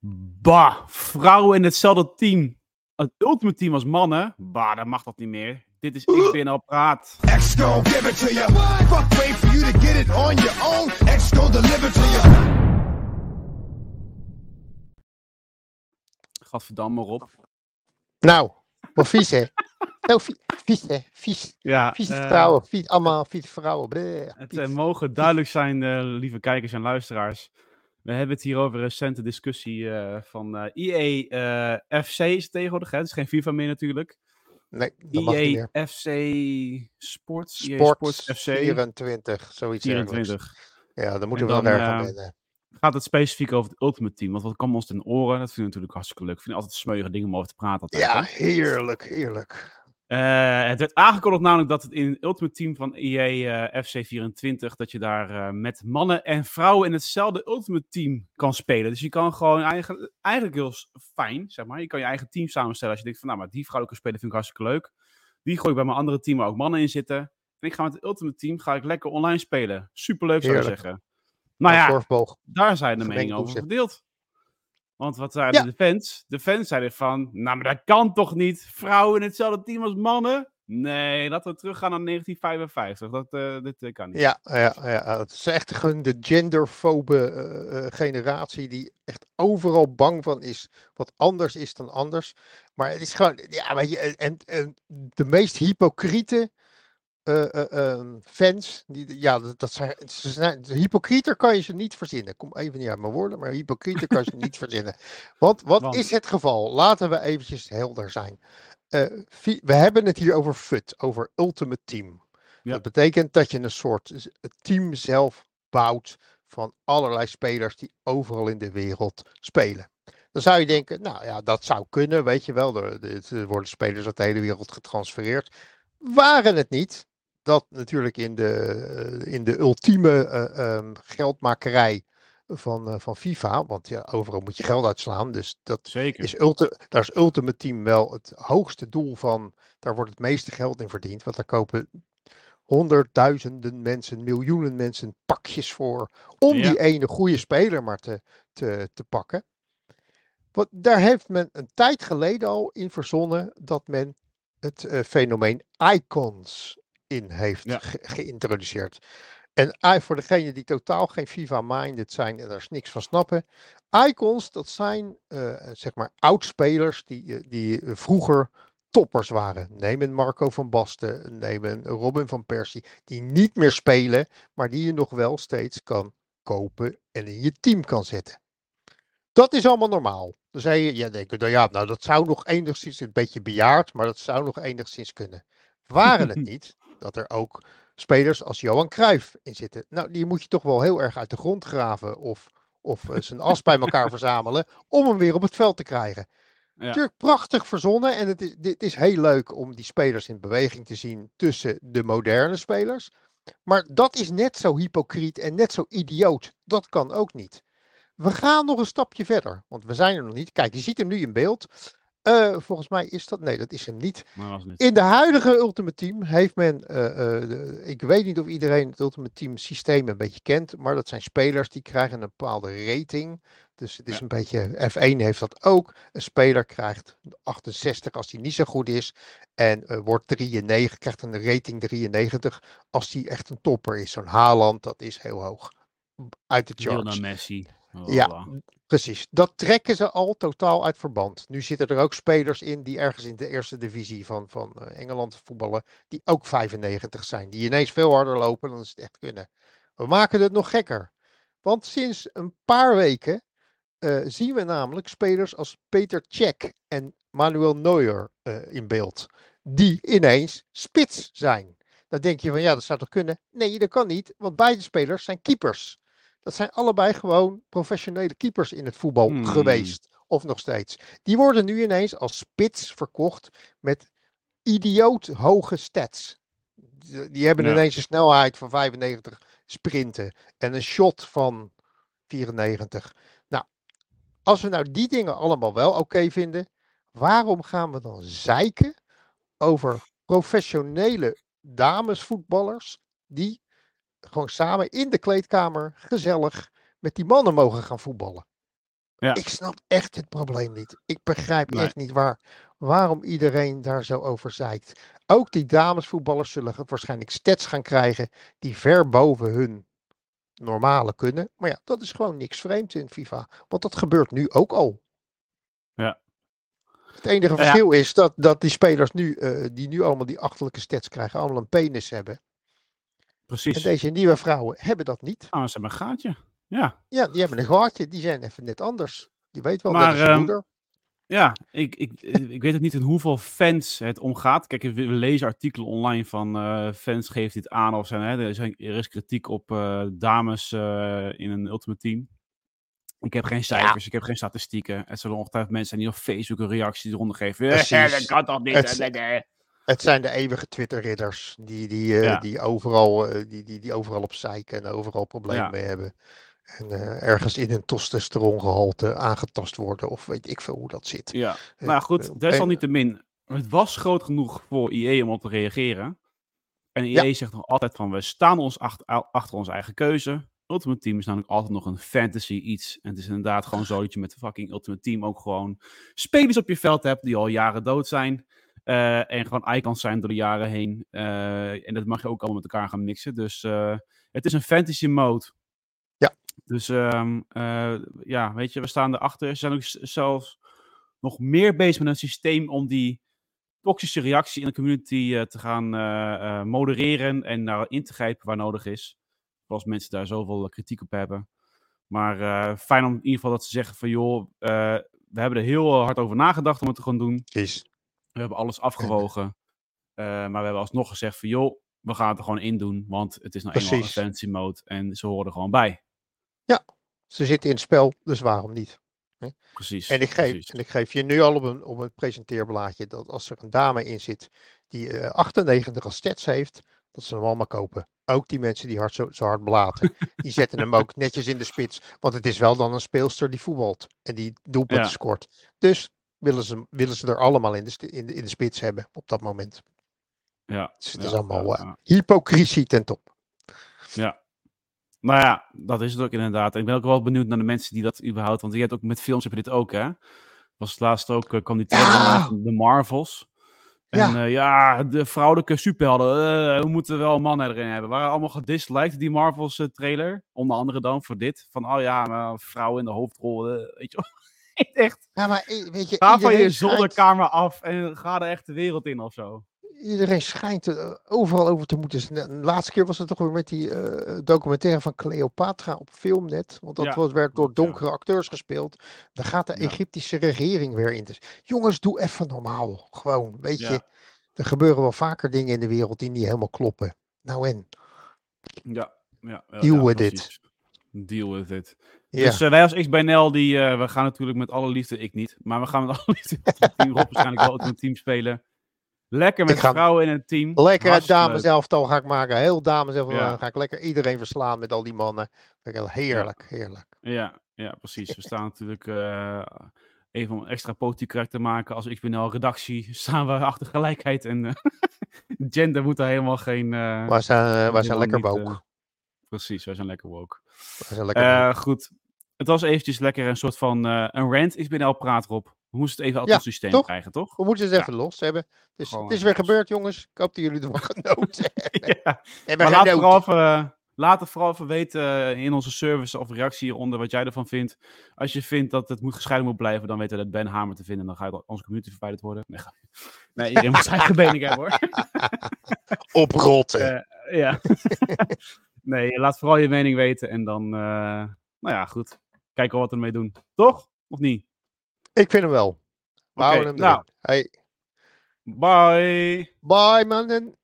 Bah, vrouwen in hetzelfde team. Het ultimate team als mannen. Bah, dan mag dat niet meer. Dit is Ik Ben Al Praat. Give it to you. Fuck wait for you to get it on your own. X gon' deliver to you. Gadverdamme, Rob. Nou, wat vies hè? Vies hè? Vies. Ja, eh, vrouwen. Vies, allemaal vieze vrouwen. Bleh, Het vies. eh, mogen duidelijk zijn, eh, lieve kijkers en luisteraars. We hebben het hier over een recente discussie eh, van eh EA eh, FC is tegenwoordig. Hè? Het is geen FIFA meer natuurlijk. Nee, dat mag niet meer. EA FC Sports. EA Sport Sports FC 24, zoiets dergelijks. 24. Ja, daar moeten En we wel dan, erg aan eh, wennen. Gaat het specifiek over het Ultimate Team? Want wat kwam ons ten oren? Dat vind ik natuurlijk hartstikke leuk. Ik vind het altijd smeuïge dingen om over te praten. Altijd, Ja, hè? heerlijk, heerlijk. Eh, het werd aangekondigd namelijk dat het in het Ultimate Team van EA eh, FC24, dat je daar eh, met mannen en vrouwen in hetzelfde Ultimate Team kan spelen. Dus je kan gewoon eigen, eigenlijk heel fijn, zeg maar. Je kan je eigen team samenstellen als je denkt van, nou, maar die vrouwelijke speler vind ik hartstikke leuk. Die gooi ik bij mijn andere team waar ook mannen in zitten. En ik ga met het Ultimate Team ga ik lekker online spelen. Superleuk zou ik zeggen. Maar Een ja, daar zijn de meningen over verdeeld. Want wat zeiden Ja. de fans? De fans zeiden van, nou maar dat kan toch niet? Vrouwen in hetzelfde team als mannen? Nee, laten we teruggaan naar 1955. Dat, eh, dit eh, kan niet. Ja, ja, ja, het is echt gewoon de genderfobe eh, generatie die echt overal bang van is wat anders is dan anders. Maar het is gewoon, ja, weet je, en, en de meest hypocriete eh, eh, ehm, fans, die, ja, dat, dat zijn, ze zijn, hypocrieter kan je ze niet verzinnen. Kom even niet uit mijn woorden, maar hypocrieter kan je ze niet verzinnen. Want wat Want? is het geval? Laten we eventjes helder zijn. Eh, we hebben het hier over FUT, over Ultimate Team. Ja. Dat betekent dat je een soort team zelf bouwt van allerlei spelers die overal in de wereld spelen. Dan zou je denken, nou ja, dat zou kunnen, weet je wel. Er, er- er worden spelers uit de hele wereld getransfereerd. Waren het niet dat natuurlijk in de, in de ultieme eh, ehm, geldmakerij van, eh, van FIFA, want ja, overal moet je geld uitslaan, dus dat Zeker. is ulti daar is Ultimate Team wel het hoogste doel van. Daar wordt het meeste geld in verdiend. Want daar kopen honderdduizenden mensen, miljoenen mensen pakjes voor. Om Ja. die ene goede speler maar te, te, te pakken. Want daar heeft men een tijd geleden al in verzonnen dat men het eh, fenomeen icons in heeft Ja. ge- geïntroduceerd. En voor degenen die totaal geen FIFA-minded zijn en daar niks van snappen. Icons, dat zijn eh, zeg maar oudspelers die, eh, die eh, vroeger toppers waren. Neem een Marco van Basten, neem een Robin van Persie, die niet meer spelen, maar die je nog wel steeds kan kopen en in je team kan zetten. Dat is allemaal normaal. Dan zei je, ja, denk ik, nou ja, nou dat zou nog enigszins een beetje bejaard, maar dat zou nog enigszins kunnen. Waren het niet dat er ook spelers als Johan Cruijff in zitten? Nou, die moet je toch wel heel erg uit de grond graven of, of eh, zijn as bij elkaar verzamelen om hem weer op het veld te krijgen. Ja. Natuurlijk prachtig verzonnen en het is, dit is heel leuk om die spelers in beweging te zien tussen de moderne spelers. Maar dat is net zo hypocriet en net zo idioot. Dat kan ook niet. We gaan nog een stapje verder, want we zijn er nog niet. Kijk, je ziet hem nu in beeld. Eh, volgens mij is dat, nee, dat is hem niet. Maar. In de huidige Ultimate Team heeft men, eh, eh, ik weet niet of iedereen het Ultimate Team systeem een beetje kent, maar dat zijn spelers die krijgen een bepaalde rating. Dus het is Ja. een beetje, F1 heeft dat ook. Een speler krijgt 68 als hij niet zo goed is en wordt 93, krijgt een rating 93 als hij echt een topper is. Zo'n Haaland, dat is heel hoog. Uit de charts. naar Messi. Ja. Precies, dat trekken ze al totaal uit verband. Nu zitten er ook spelers in die ergens in de eerste divisie van, van eh, Engeland voetballen, die ook 95 zijn, die ineens veel harder lopen dan ze het echt kunnen. We maken het nog gekker. Want sinds een paar weken eh, zien we namelijk spelers als Peter Cech en Manuel Neuer eh, in beeld, die ineens spits zijn. Dan denk je van ja, dat zou toch kunnen? Nee, dat kan niet, want beide spelers zijn keepers. Dat zijn allebei gewoon professionele keepers in het voetbal Hmm. geweest. Of nog steeds. Die worden nu ineens als spits verkocht met idioot hoge stats. Die hebben Ja. ineens een snelheid van 95 sprinten en een shot van 94. Nou, als we nou die dingen allemaal wel oké vinden, waarom gaan we dan zeiken over professionele damesvoetballers die gewoon samen in de kleedkamer gezellig met die mannen mogen gaan voetballen? Ja. Ik snap echt het probleem niet. Ik begrijp Nee. echt niet waar, waarom iedereen daar zo over zeikt. Ook die damesvoetballers zullen waarschijnlijk stats gaan krijgen die ver boven hun normale kunnen. Maar ja, dat is gewoon niks vreemds in FIFA. Want dat gebeurt nu ook al. Ja. Het enige Nou ja. verschil is dat, dat die spelers nu, eh, die nu allemaal die achterlijke stats krijgen, allemaal een penis hebben. En Precies. deze nieuwe vrouwen hebben dat niet. Ah, ze hebben een gaatje. Ja. Ja, die hebben een gaatje. Die zijn even net anders. Je weet wel, Maar, dat ehm, moeder. Ja, ik, ik, ik weet ook niet in hoeveel fans het omgaat. Kijk, we lezen artikelen online van eh, fans geeft dit aan of zijn, hè, er, zijn, er is kritiek op eh, dames eh, in een Ultimate Team. Ik heb geen cijfers, ik heb geen statistieken. Er zullen ongetwijfeld mensen zijn die op Facebook een reactie eronder geven. Eh, Precies. dat kan toch niet? Het- eh. Het zijn de eeuwige Twitter-ridders die, die, eh, Ja. die, overal, eh, die, die, die overal op zeiken en overal problemen Ja. mee hebben. En eh, ergens in hun testosterongehalte aangetast worden of weet ik veel hoe dat zit. Ja, Eh, nou goed, desalniettemin. Het was groot genoeg voor IE om op te reageren. En IE Ja. zegt nog altijd van, we staan ons achter, achter onze eigen keuze. Ultimate Team is namelijk altijd nog een fantasy iets. En het is inderdaad gewoon zo dat je met fucking Ultimate Team ook gewoon spelers op je veld hebt die al jaren dood zijn. Eh, en gewoon icons zijn door de jaren heen. Eh, en dat mag je ook allemaal met elkaar gaan mixen. Dus eh, het is een fantasy mode. Ja. Dus ehm, eh, ja, weet je, we staan erachter. Ze zijn ook zelfs nog meer bezig met een systeem om die toxische reactie in de community te gaan modereren en daar in te grijpen waar nodig is. Als mensen daar zoveel kritiek op hebben. Maar fijn om in ieder geval dat ze zeggen van joh, we hebben er heel hard over nagedacht om het te gaan doen. Precies. We hebben alles afgewogen. Eh, maar we hebben alsnog gezegd van joh, we gaan het er gewoon in doen. Want het is nou eenmaal een fantasy mode en ze horen er gewoon bij. Ze zitten in het spel, dus waarom niet? Precies. En ik, geef, precies. en ik geef je nu al op een, op een presenteerblaadje dat als er een dame in zit die eh 98 als stats heeft, dat ze hem allemaal kopen. Ook die mensen die hard zo, zo hard blaten. die zetten hem ook netjes in de spits. Want het is wel dan een speelster die voetbalt en die doelpunten Ja. scoort. Dus willen ze, willen ze er allemaal in de, in, de, in de spits hebben op dat moment. Ja. Dus het ja, is allemaal ja, eh, hypocrisie ten top. Ja. Nou ja, dat is het ook inderdaad. En ik ben ook wel benieuwd naar de mensen die dat überhaupt... Want je hebt ook met films heb je dit ook, hè? Was het laatst ook, eh, kwam die trailer Ja. van de Marvels. En Ja. ja, ja de vrouwelijke superhelden, eh, we moeten wel mannen erin hebben. Waren allemaal gedisliked, die Marvels eh, trailer. Onder andere dan voor dit. Van, oh ja, maar vrouwen in de hoofdrol, eh, weet je wel. Echt, Ja, maar weet je, ga van je schijnt- zolderkamer af en ga er echt de wereld in of zo. Iedereen schijnt er eh, overal over te moeten. De laatste keer was het toch weer met die eh, documentaire van Cleopatra op Filmnet. Want dat Ja, was, werd door ja. donkere acteurs gespeeld. Daar gaat de Ja. Egyptische regering weer in. Dus jongens, doe even normaal. Gewoon, weet Ja. je. Er gebeuren wel vaker dingen in de wereld die niet helemaal kloppen. Nou en? Ja, ja. ja, Deal ja, with precies. Deal with it. Ja, Dus eh, wij als XBNL, die, eh, we gaan natuurlijk met alle liefde, ik niet, maar we gaan met alle liefde team Rob waarschijnlijk wel een team spelen. Lekker met vrouwen in het team. lekker het Hartstikke dames elftal ga ik maken. Heel dames elftal Ja. ga ik lekker iedereen verslaan met al die mannen. Heerlijk, heerlijk. Ja, ja, precies. We staan natuurlijk, eh, even om een extra politiek te maken, als XBNL redactie staan we achter gelijkheid en gender moet daar helemaal geen... Wij zijn, wij zijn lekker woke. precies, wij zijn lekker woke. Lekker woke. Eh, goed, het was eventjes lekker een soort van eh, een rant. XBNL praat erop. We moesten het even uit Ja, het systeem toch? krijgen, toch? We moeten het Ja. even los hebben. Dus het is weer los. gebeurd, jongens. Ik hoop dat jullie ervan genoten hebben. ja. Maar laat vooral even, laat het vooral even weten eh, in onze service of reactie hieronder wat jij ervan vindt. Als je vindt dat het moet gescheiden moet blijven, dan weten we dat Ben Hamer te vinden. Dan gaat onze community verwijderd worden. Nee, ga- nee iedereen moet zijn eigen mening hebben hoor. Oprotten. Eh, ja. nee, laat vooral je mening weten en dan, eh, nou ja, goed. Kijken wat we ermee doen. Toch? Of niet? Ik vind hem wel. We Oké, houden hem nou. Hey, Bye! bye mannen.